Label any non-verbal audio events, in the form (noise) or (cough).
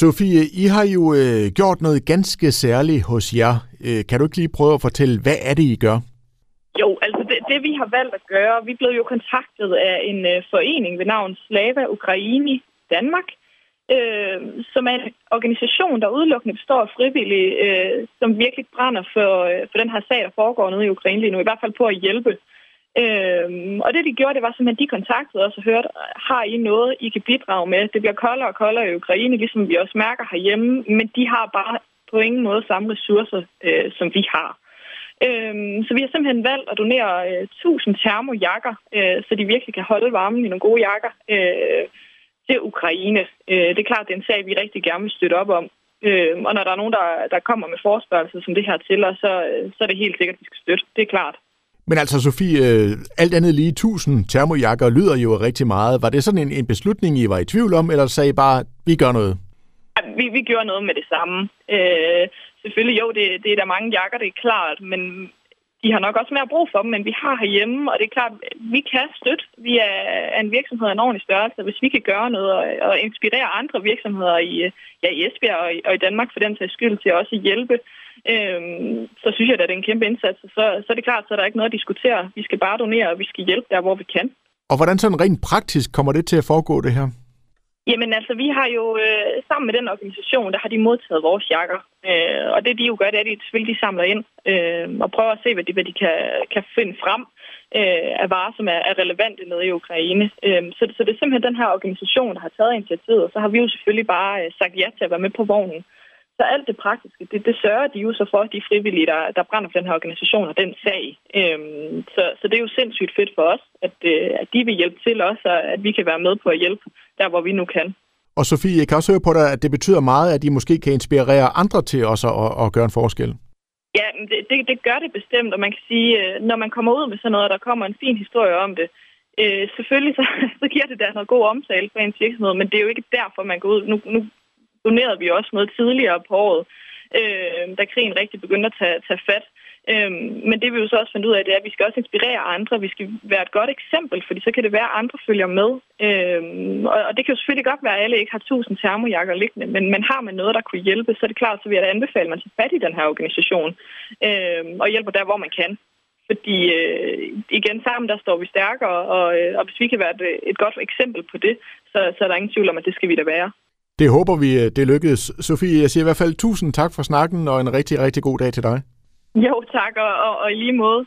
Sofie, I har jo øh, gjort noget ganske særligt hos jer. Øh, kan du ikke lige prøve at fortælle, hvad er det, I gør? Jo, altså det, det vi har valgt at gøre, vi blev jo kontaktet af en øh, forening ved navn Slava Ukraini Danmark, øh, som er en organisation, der udelukkende består af frivillige, øh, som virkelig brænder for, øh, for den her sag, der foregår nede i Ukraine lige nu, i hvert fald på at hjælpe. Øh, og det de gjorde, det var simpelthen, de kontaktede os og hørte, har I noget, I kan bidrage med? Det bliver koldere og koldere i Ukraine, ligesom vi også mærker herhjemme, men de har bare på ingen måde samme ressourcer, øh, som vi har. Øhm, så vi har simpelthen valgt at donere øh, 1000 termojakker, øh, så de virkelig kan holde varmen i nogle gode jakker øh, til Ukraine. Øh, det er klart, det er en sag, vi rigtig gerne vil støtte op om. Øh, og når der er nogen, der, der kommer med forspørgelser som det her til os, så, så er det helt sikkert, at vi skal støtte. Det er klart. Men altså, Sofie, øh, alt andet lige 1000 termojakker lyder jo rigtig meget. Var det sådan en, en beslutning, I var i tvivl om, eller sagde I bare, vi gør noget? Vi, vi gjorde noget med det samme. Øh, selvfølgelig, jo, det, det er der mange jakker, det er klart, men de har nok også mere brug for dem, men vi har herhjemme, og det er klart, vi kan støtte. Vi er en virksomhed af en ordentlig størrelse, hvis vi kan gøre noget og, og inspirere andre virksomheder i, ja, i Esbjerg og i, og i Danmark for den sags skyld til også at hjælpe, øhm, så synes jeg, at det er en kæmpe indsats. Så, så er det klart, så er der ikke noget at diskutere. Vi skal bare donere, og vi skal hjælpe der, hvor vi kan. Og hvordan sådan rent praktisk kommer det til at foregå, det her? Jamen altså, vi har jo øh, sammen med den organisation, der har de modtaget vores jakker. Øh, og det de jo gør, det er, at de selvfølgelig de samler ind øh, og prøver at se, hvad de, hvad de kan, kan finde frem øh, af varer, som er, er relevante nede i Ukraine. Øh, så, så det er simpelthen den her organisation, der har taget initiativet, og så har vi jo selvfølgelig bare øh, sagt ja til at være med på vognen. Så alt det praktiske, det, det sørger de jo så for, de frivillige, der, der brænder for den her organisation og den sag. Øhm, så, så det er jo sindssygt fedt for os, at, øh, at de vil hjælpe til os, og at vi kan være med på at hjælpe der, hvor vi nu kan. Og Sofie, jeg kan også høre på dig, at det betyder meget, at de måske kan inspirere andre til også at, at gøre en forskel. Ja, det, det, det gør det bestemt, og man kan sige, øh, når man kommer ud med sådan noget, der kommer en fin historie om det, øh, selvfølgelig så, (laughs) så giver det da noget god omtale for ens virksomhed, men det er jo ikke derfor, man går ud. Nu, nu donerede vi også noget tidligere på året, øh, da krigen rigtig begyndte at tage, tage fat. Øh, men det vi jo så også fandt ud af, det er, at vi skal også inspirere andre. Vi skal være et godt eksempel, fordi så kan det være, at andre følger med. Øh, og, og det kan jo selvfølgelig godt være, at alle ikke har tusind termojakker liggende, men, men har man noget, der kunne hjælpe, så er det klart, så vil jeg da anbefale, at man tager fat i den her organisation øh, og hjælper der, hvor man kan. Fordi øh, igen, sammen der står vi stærkere, og, øh, og hvis vi kan være et, et godt eksempel på det, så, så er der ingen tvivl om, at det skal vi da være. Det håber vi, øh, det lykkedes. Sofie, jeg siger i hvert fald tusind tak for snakken, og en rigtig, rigtig god dag til dig. Jo, tak, og, og, og i lige måde.